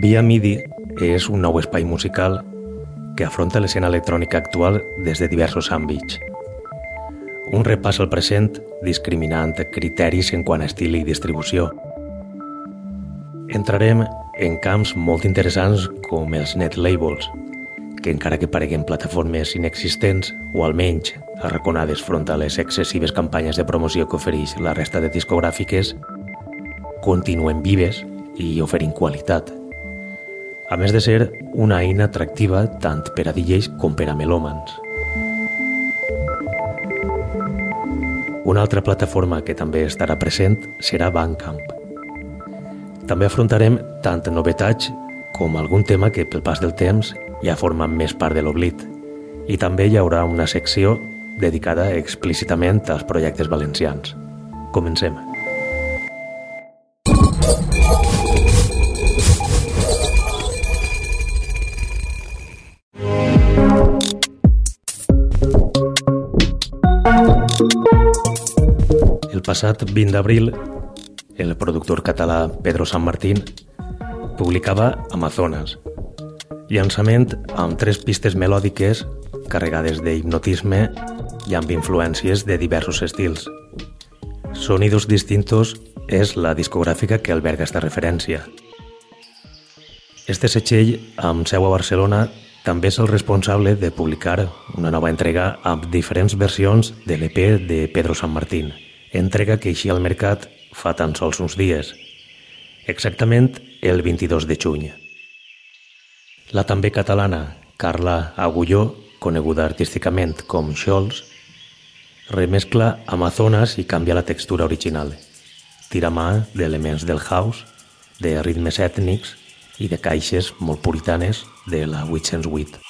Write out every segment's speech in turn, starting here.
Via MIDI és un nou espai musical que afronta l'escena electrònica actual des de diversos àmbits. Un repàs al present discriminant criteris en quant a estil i distribució. Entrarem en camps molt interessants com els net labels, que encara que pareguen plataformes inexistents o almenys arraconades front a les excessives campanyes de promoció que ofereix la resta de discogràfiques, continuen vives i oferint qualitat a més de ser una eina atractiva tant per a DJs com per a melòmans. Una altra plataforma que també estarà present serà Bandcamp. També afrontarem tant novetats com algun tema que pel pas del temps ja forma més part de l'oblit i també hi haurà una secció dedicada explícitament als projectes valencians. Comencem. Passat 20 d'abril, el productor català Pedro San Martín publicava Amazones, llançament amb tres pistes melòdiques carregades d'hipnotisme i amb influències de diversos estils. Sonidos Distintos és la discogràfica que alberga esta referència. Este setxell, amb seu a Barcelona, també és el responsable de publicar una nova entrega amb diferents versions de l'EP de Pedro San Martín entrega que eixia al mercat fa tan sols uns dies, exactament el 22 de juny. La també catalana Carla Agulló, coneguda artísticament com Scholz, remescla Amazones i canvia la textura original. Tira mà d'elements del house, de ritmes ètnics i de caixes molt puritanes de la 808.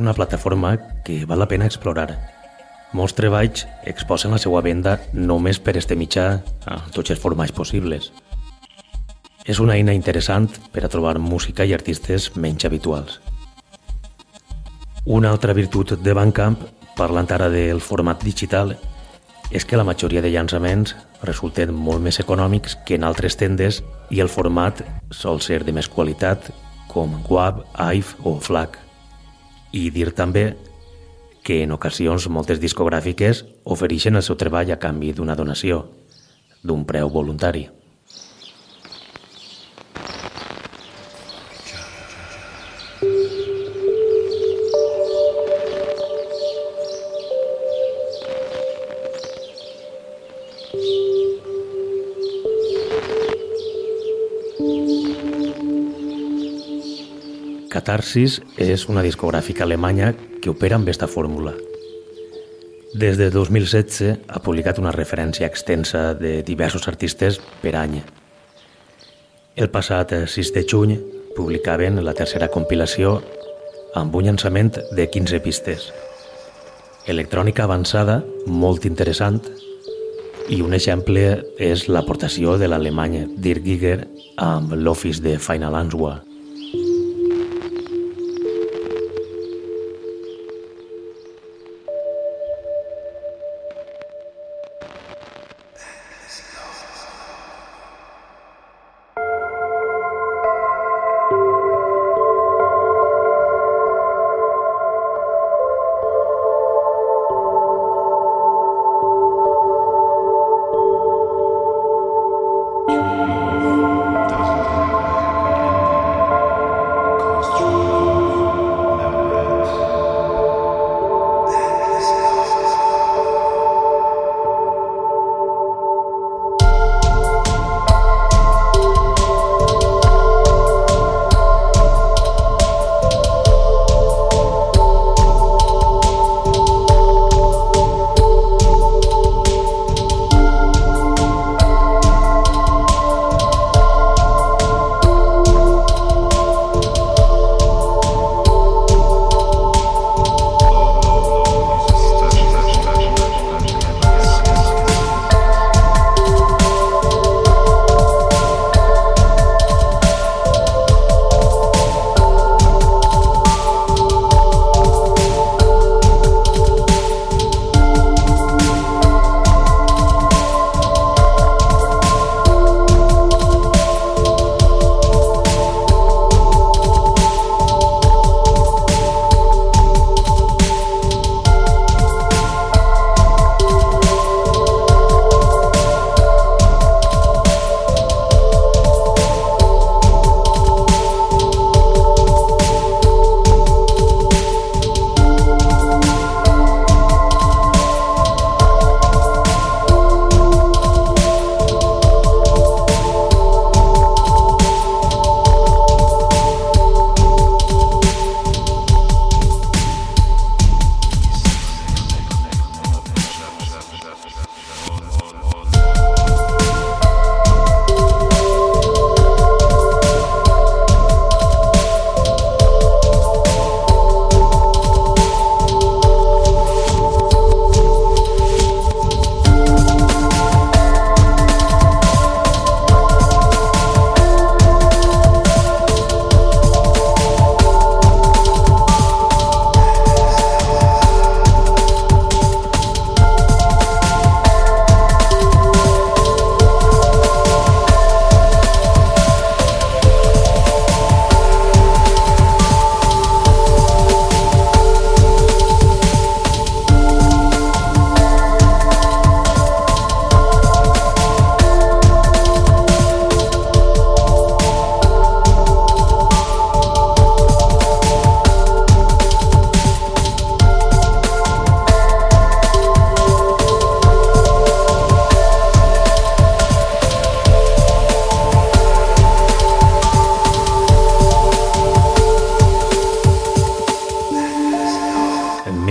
Una plataforma que val la pena explorar. Molts treballs exposen la seva venda només per este mitjà a tots els formats possibles. És una eina interessant per a trobar música i artistes menys habituals. Una altra virtut de Bandcamp, parlant ara del format digital, és que la majoria de llançaments resulten molt més econòmics que en altres tendes i el format sol ser de més qualitat com WAV, AIF o FLAC. I dir també que en ocasions moltes discogràfiques ofereixen el seu treball a canvi d'una donació, d'un preu voluntari. Catarsis és una discogràfica alemanya que opera amb aquesta fórmula. Des de 2016 ha publicat una referència extensa de diversos artistes per any. El passat 6 de juny publicaven la tercera compilació amb un llançament de 15 pistes. Electrònica avançada, molt interessant, i un exemple és l'aportació de l'alemany Dirk Giger amb l'Office de Final Answer.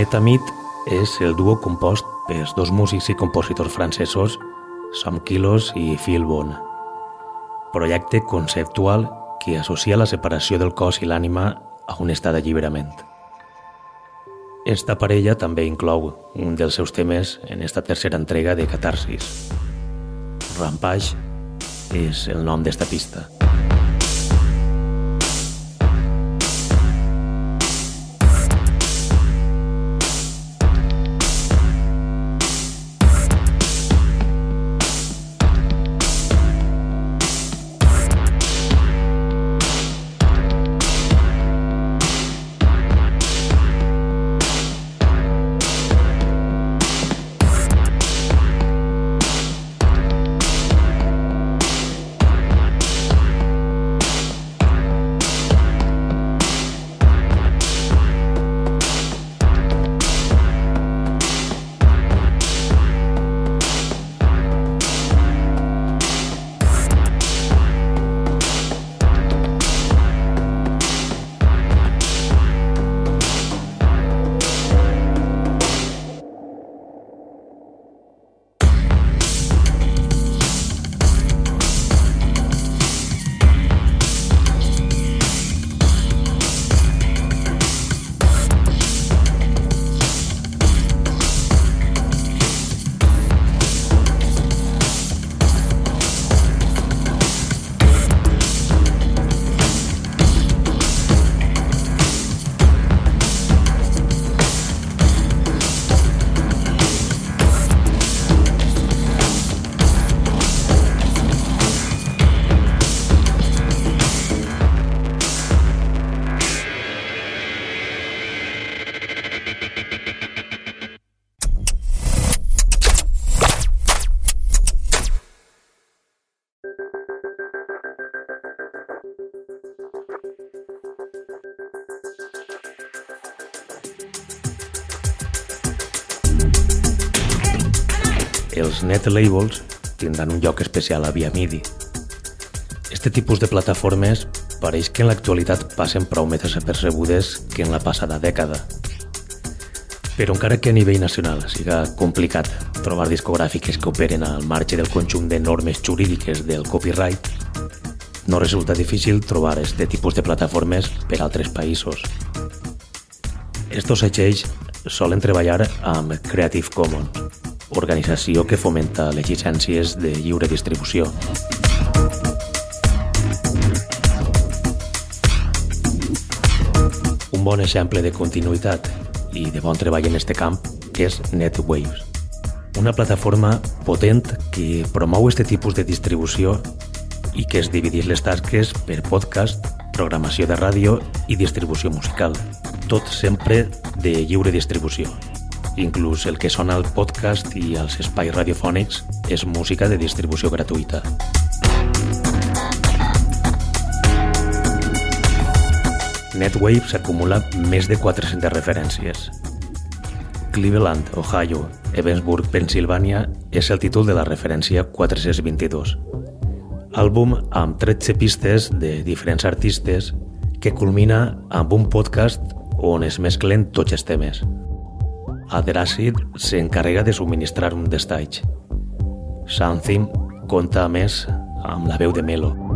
Metamid és el duo compost pels dos músics i compositors francesos Sam Kilos i Phil Bon. Projecte conceptual que associa la separació del cos i l'ànima a un estat d'alliberament. Esta parella també inclou un dels seus temes en esta tercera entrega de Catarsis. Rampage és el nom d'esta pista. Net labels tindran un lloc especial a Via MIDI. Este tipus de plataformes pareix que en l'actualitat passen prou més desapercebudes que en la passada dècada. Però encara que a nivell nacional siga complicat trobar discogràfiques que operen al marge del conjunt de normes jurídiques del copyright, no resulta difícil trobar este tipus de plataformes per altres països. Estos setgells solen treballar amb Creative Commons, organització que fomenta les llicències de lliure distribució. Un bon exemple de continuïtat i de bon treball en este camp és NetWaves, una plataforma potent que promou este tipus de distribució i que es dividís les tasques per podcast, programació de ràdio i distribució musical, tot sempre de lliure distribució. Inclús el que sona al podcast i als espais radiofònics és música de distribució gratuïta. NetWave s'acumula més de 400 referències. Cleveland, Ohio, Evansburg, Pennsylvania és el títol de la referència 422. Àlbum amb 13 pistes de diferents artistes que culmina amb un podcast on es mesclen tots els temes. Aderacid s'encarrega de subministrar un destatge. Something compta a més amb la veu de Melo.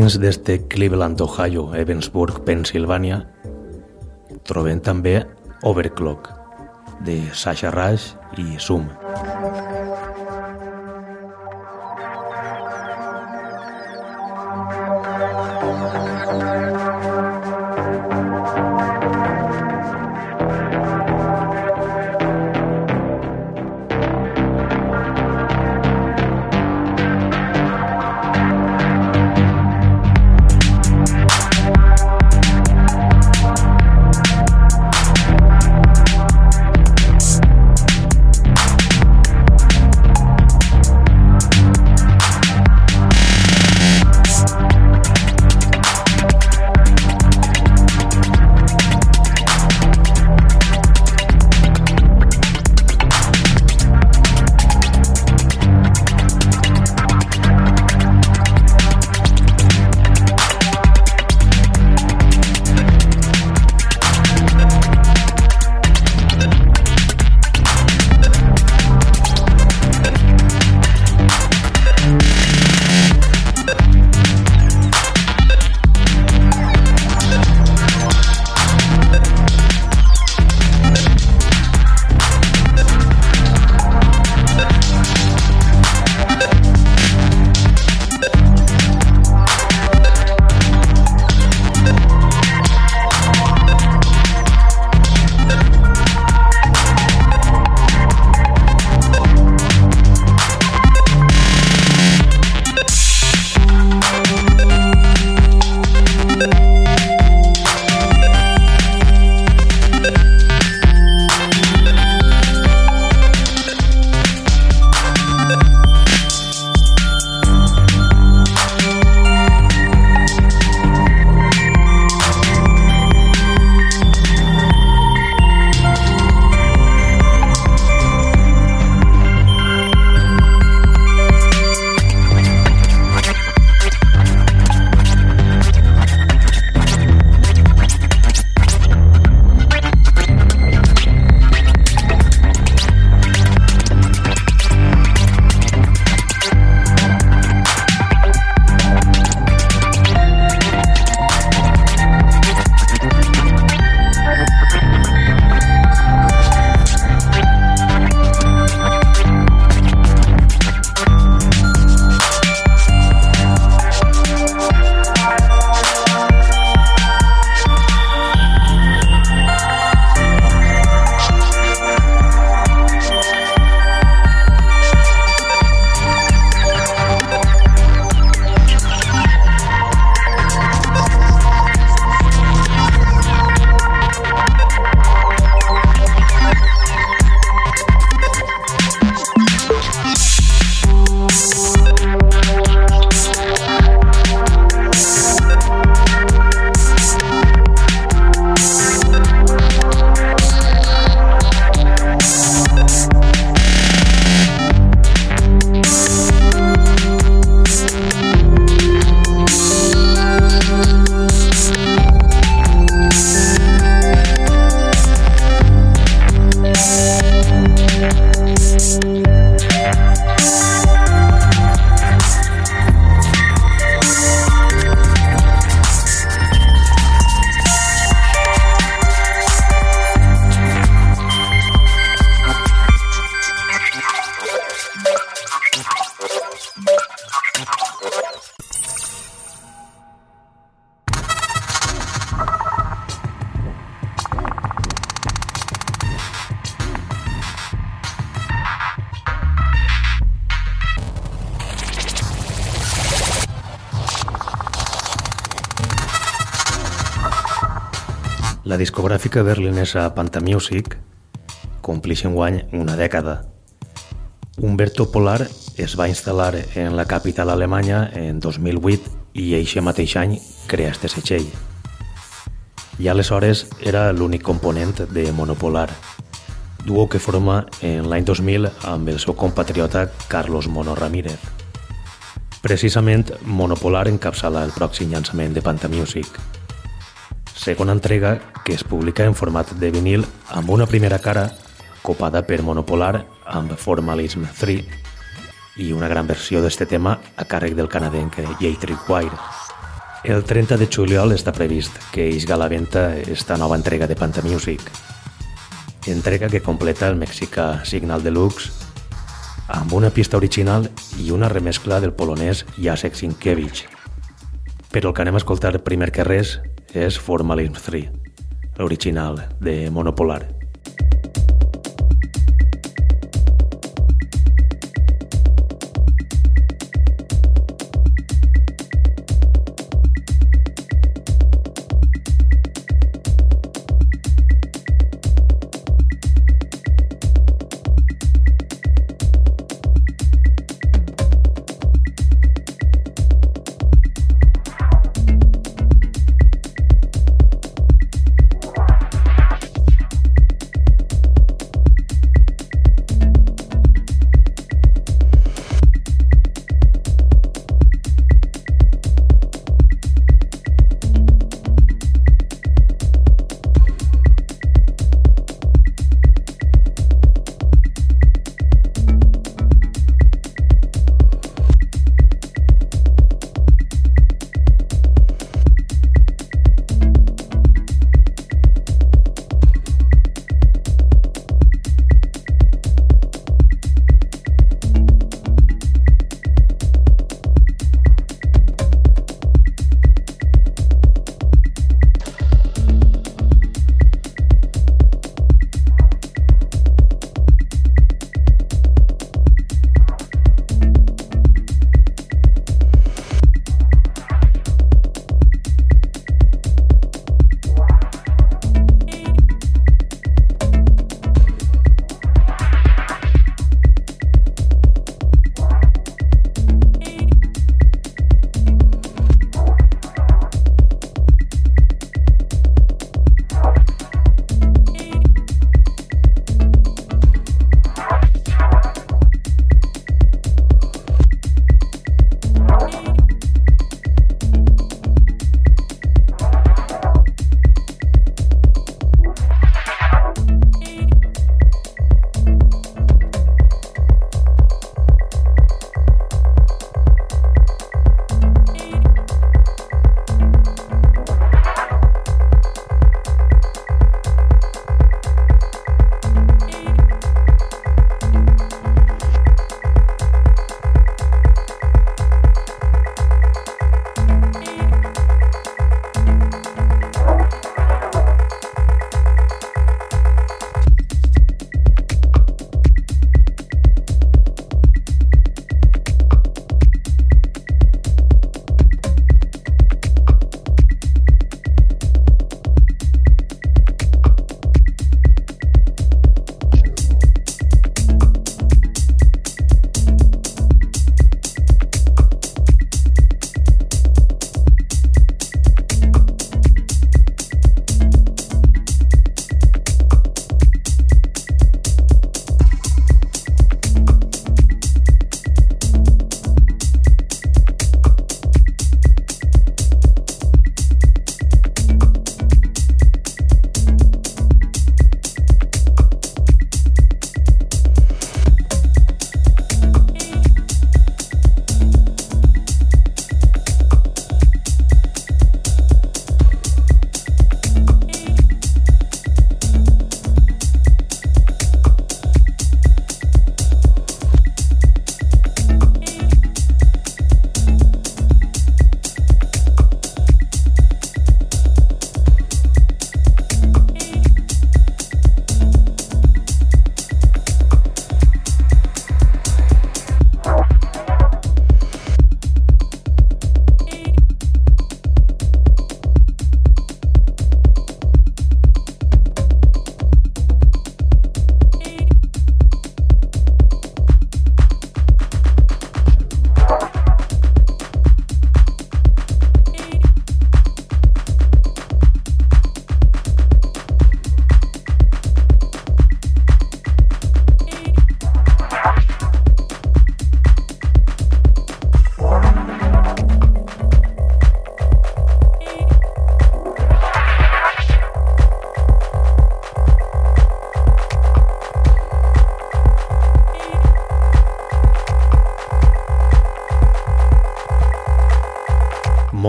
Dins d'este Cleveland, Ohio, Evansburg, Pennsylvania, trobem també Overclock, de Sasha Rush i Sum. La discogràfica berlinesa Panta Music compleix en guany una dècada. Humberto Polar es va instal·lar en la capital alemanya en 2008 i eixe mateix any crea este setxell. I aleshores era l'únic component de Monopolar, duo que forma en l'any 2000 amb el seu compatriota Carlos Mono Ramírez. Precisament, Monopolar encapçala el pròxim llançament de Panta Music. Segona entrega que es publica en format de vinil amb una primera cara copada per Monopolar amb Formalism 3 i una gran versió d'este tema a càrrec del canadenc Jatrik Wire. El 30 de juliol està previst que isga a la venda esta nova entrega de Panta Music, entrega que completa el mexicà Signal Deluxe amb una pista original i una remescla del polonès Jacek Sienkiewicz. Però el que anem a escoltar primer que res és Formalism 3, l'original de Monopolar.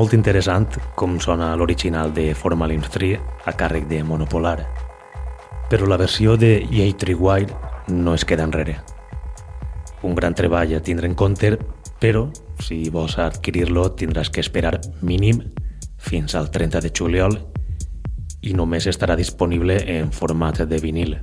Molt interessant com sona l'original de Formalin 3 a càrrec de Monopolar, però la versió de Yay Tree no es queda enrere. Un gran treball a tindre en compte, però si vols adquirir-lo tindràs que esperar mínim fins al 30 de juliol i només estarà disponible en format de vinil.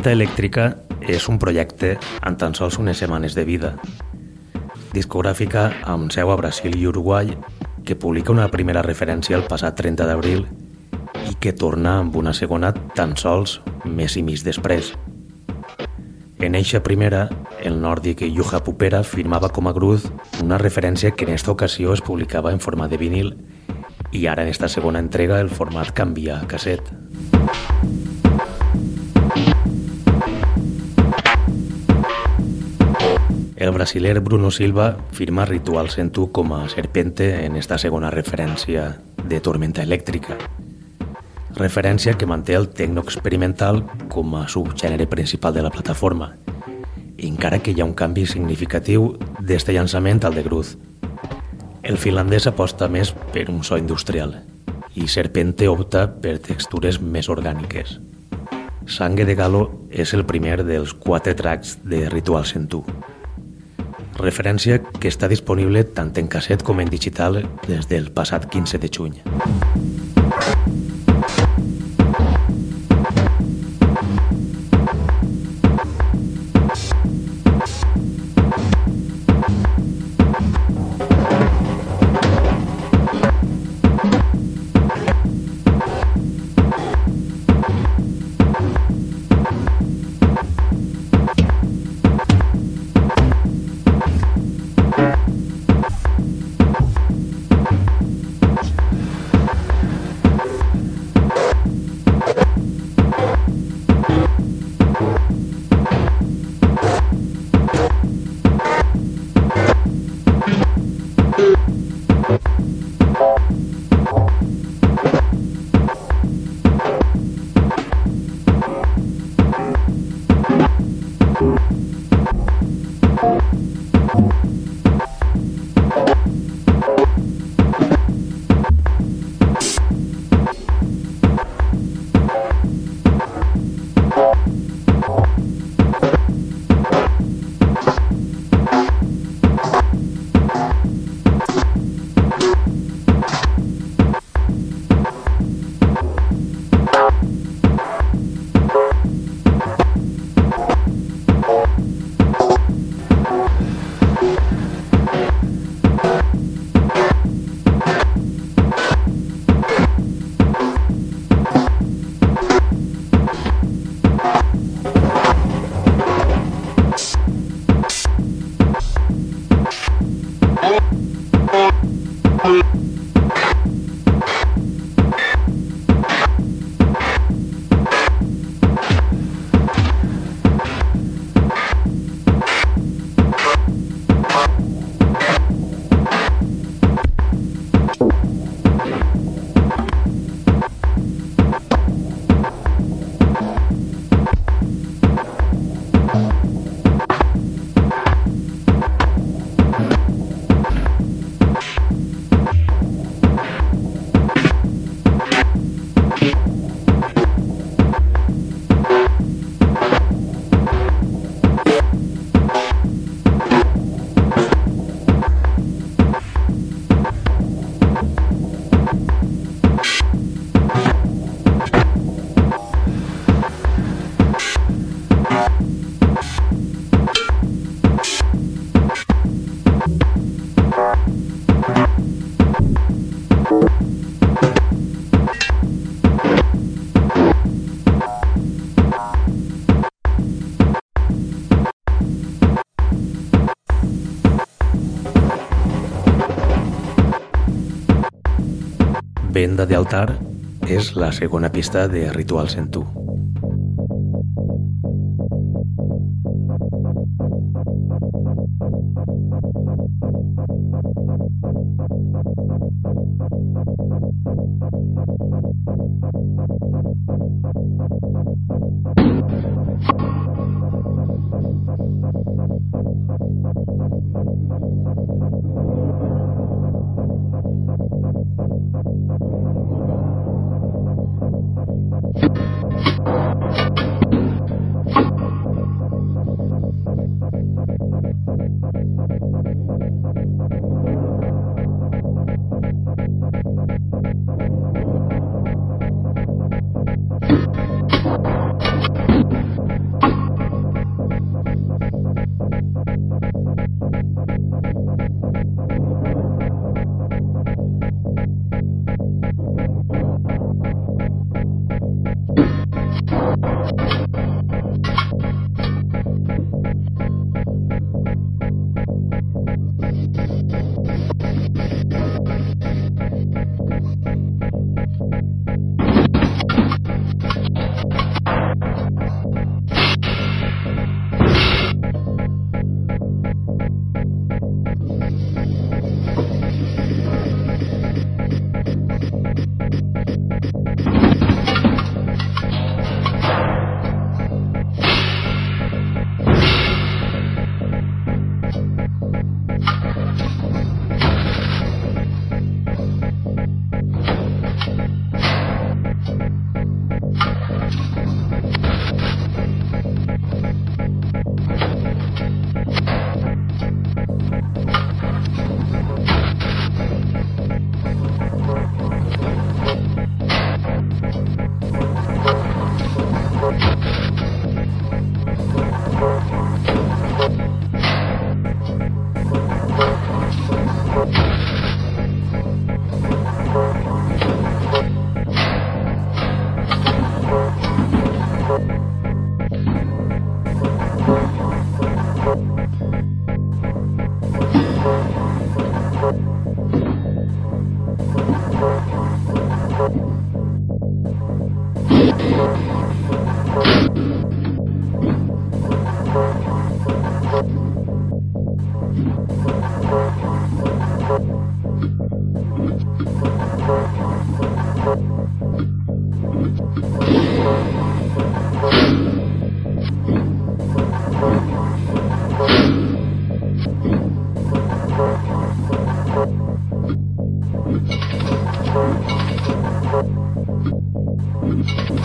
Tormenta Elèctrica és un projecte amb tan sols unes setmanes de vida. Discogràfica amb seu a Brasil i Uruguai que publica una primera referència el passat 30 d'abril i que torna amb una segona tan sols més i mig després. En eixa primera, el nòrdic Juha Pupera firmava com a Gruz una referència que en aquesta ocasió es publicava en forma de vinil i ara en esta segona entrega el format canvia a casset. El brasiler Bruno Silva firma Ritual Sentu com a serpente en esta segona referència de Tormenta Elèctrica. Referència que manté el tecno experimental com a subgènere principal de la plataforma, encara que hi ha un canvi significatiu d'este llançament al de Gruz. El finlandès aposta més per un so industrial i Serpente opta per textures més orgàniques. Sangue de Galo és el primer dels quatre tracks de Ritual Sentu referència que està disponible tant en casset com en digital des del passat 15 de juny. Venda de altar és la segona pista de Rituals en tu.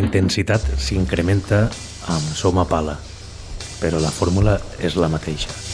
intensitat s'incrementa amb soma pala, però la fórmula és la mateixa.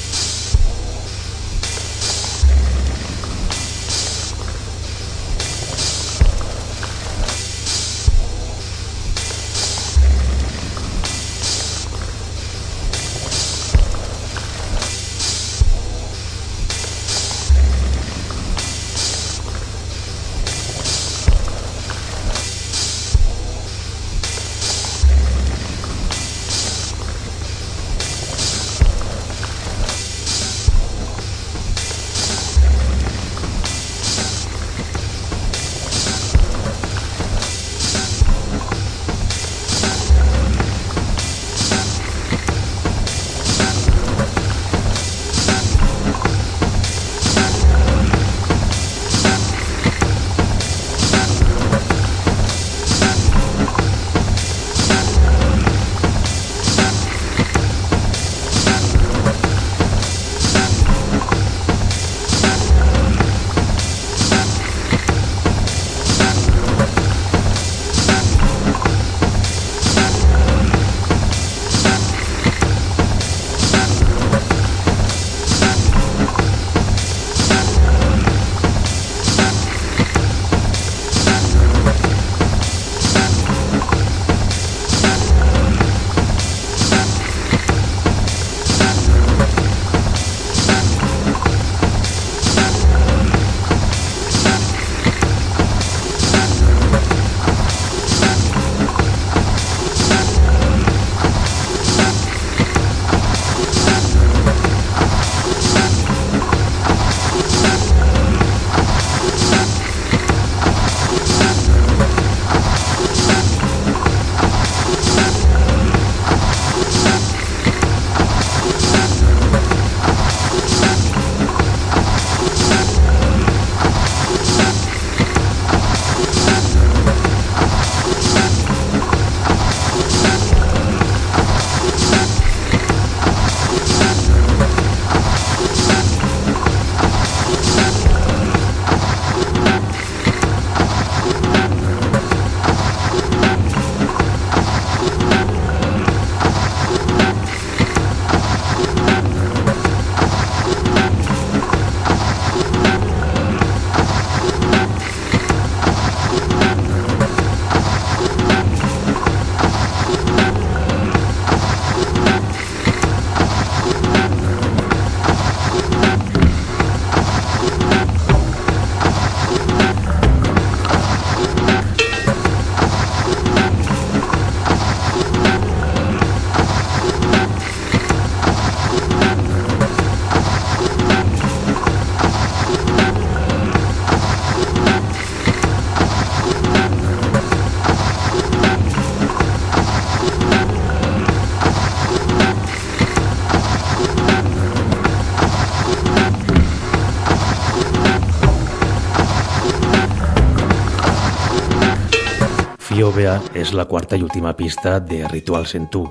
Fiovea és la quarta i última pista de Rituals en tu,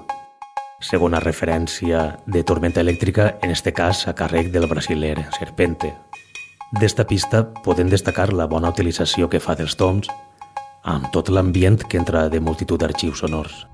segona referència de Tormenta Elèctrica, en este cas a càrrec del brasiler Serpente. D'esta pista podem destacar la bona utilització que fa dels toms, amb tot l'ambient que entra de multitud d'arxius sonors.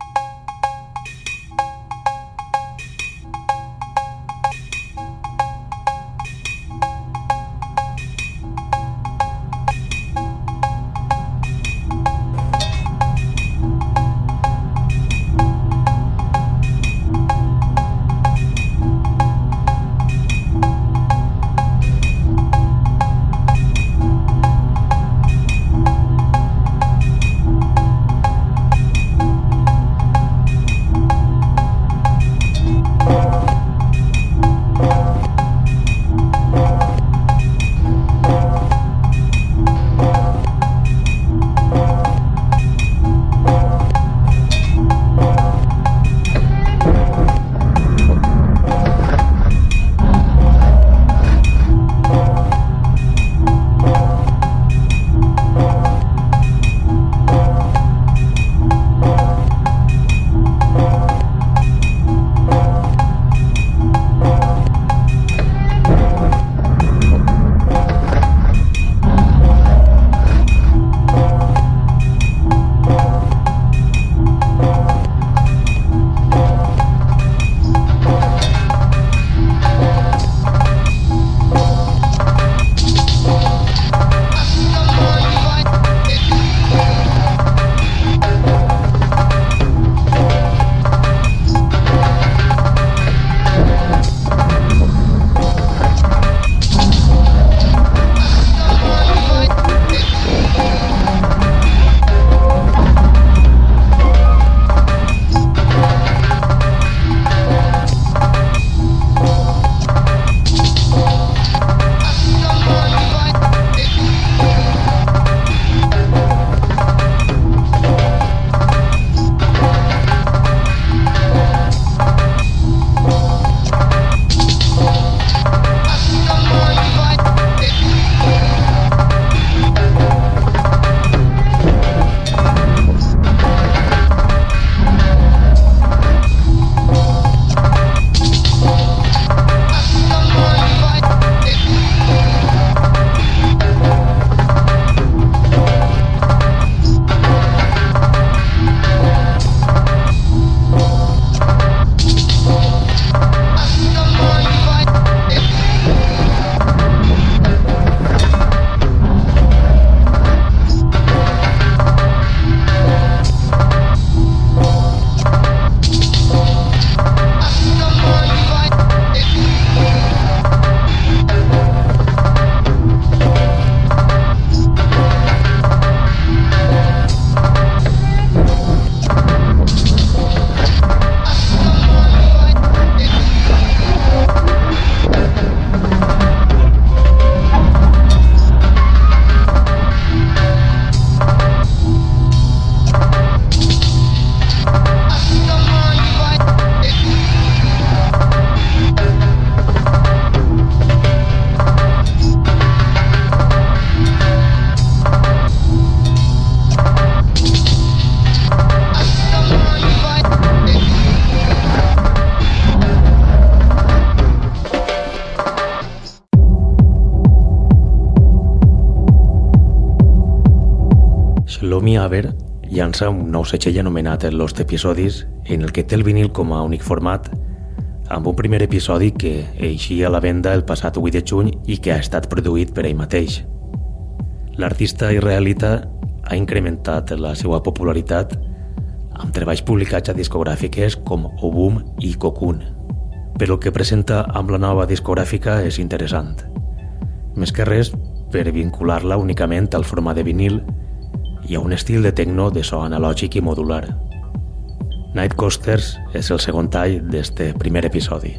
Tommy Haber llança un nou setxell anomenat Lost Episodis en el que té el vinil com a únic format amb un primer episodi que eixia a la venda el passat 8 de juny i que ha estat produït per ell mateix. L'artista israelita ha incrementat la seva popularitat amb treballs publicats a discogràfiques com Obum i Cocoon, però el que presenta amb la nova discogràfica és interessant. Més que res, per vincular-la únicament al format de vinil i a un estil de techno de so analògic i modular. Night Coasters és el segon tall d'este primer episodi.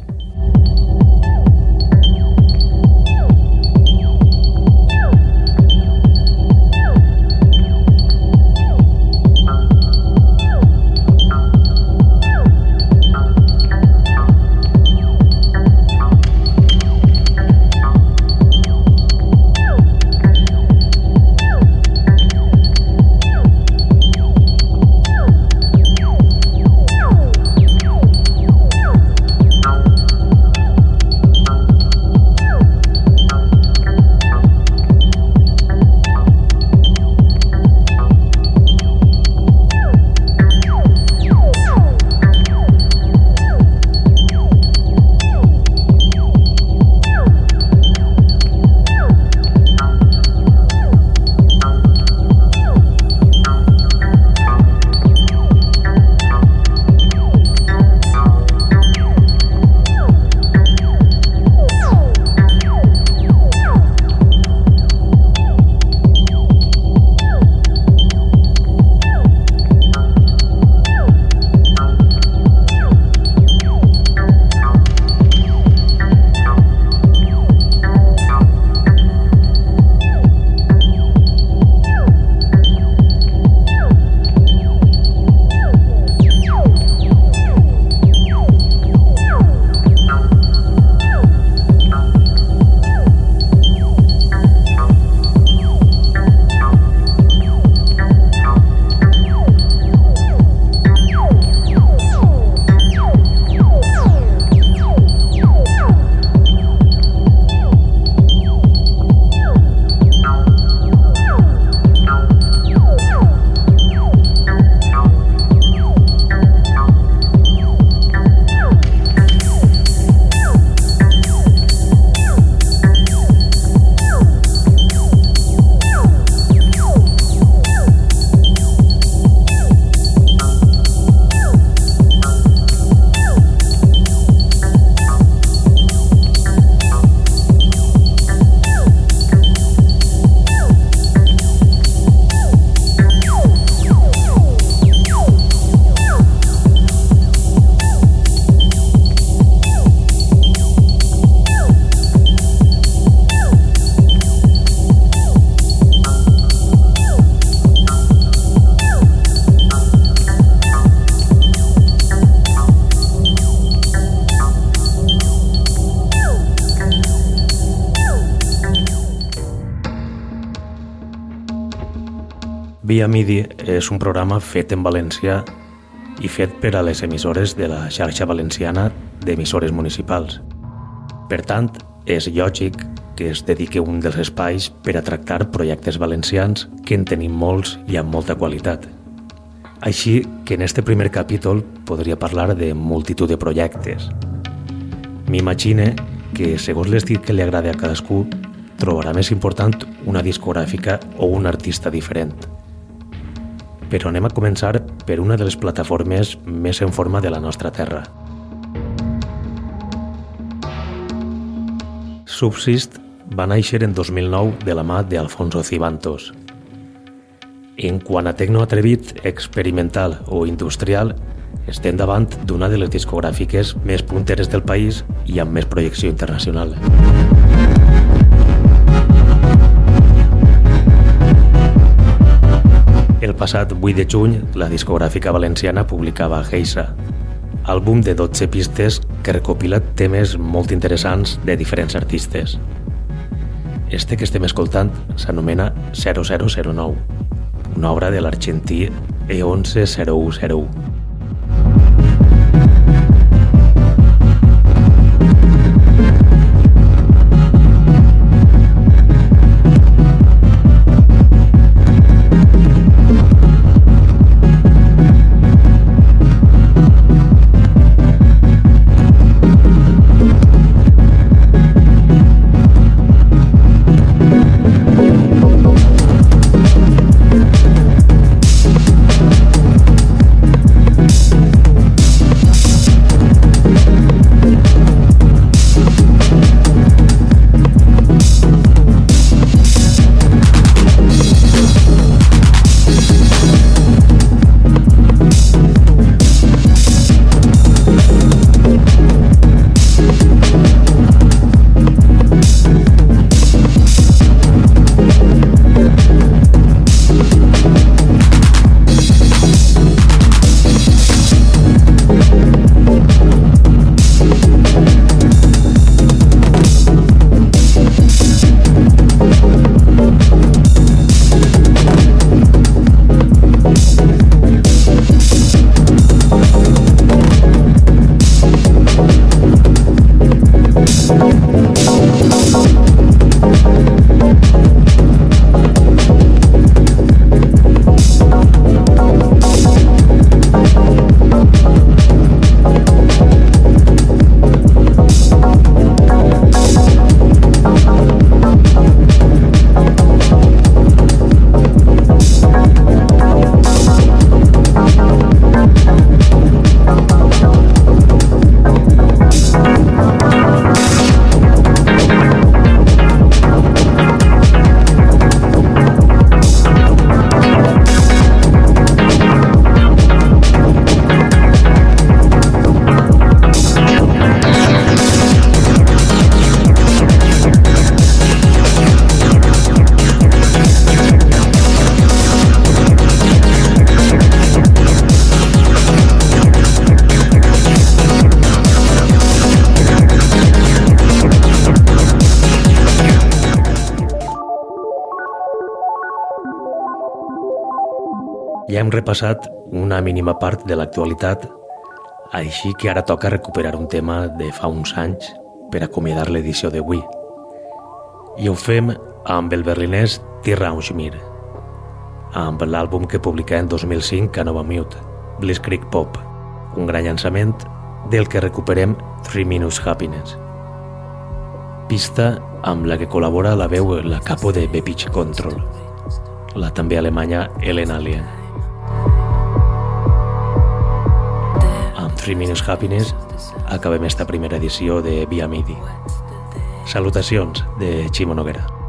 Via MIDI és un programa fet en valencià i fet per a les emissores de la xarxa valenciana d'emissores municipals. Per tant, és lògic que es dediqui un dels espais per a tractar projectes valencians que en tenim molts i amb molta qualitat. Així que en este primer capítol podria parlar de multitud de projectes. M'imagine que, segons l'estil que li agrada a cadascú, trobarà més important una discogràfica o un artista diferent però anem a començar per una de les plataformes més en forma de la nostra terra. Subsist va néixer en 2009 de la mà d'Alfonso Cibantos. En quant a tecno atrevit, experimental o industrial, estem davant d'una de les discogràfiques més punteres del país i amb més projecció internacional. El passat 8 de juny, la discogràfica valenciana publicava Geisa, àlbum de 12 pistes que recopila temes molt interessants de diferents artistes. Este que estem escoltant s'anomena 0009, una obra de l'argentí E110101. Hem repassat una mínima part de l'actualitat, així que ara toca recuperar un tema de fa uns anys per acomiadar l'edició d'avui. I ho fem amb el berlinès Tirraunschmir, amb l'àlbum que publica en 2005 a Nova Mute, Blitzkrieg Pop, un gran llançament del que recuperem Three Minutes Happiness. Pista amb la que col·labora la veu la capo de Bepich Control, la també alemanya Elena Lien. Amb Three Minutes Happiness acabem esta primera edició de Via Midi. Salutacions de Ximo Noguera.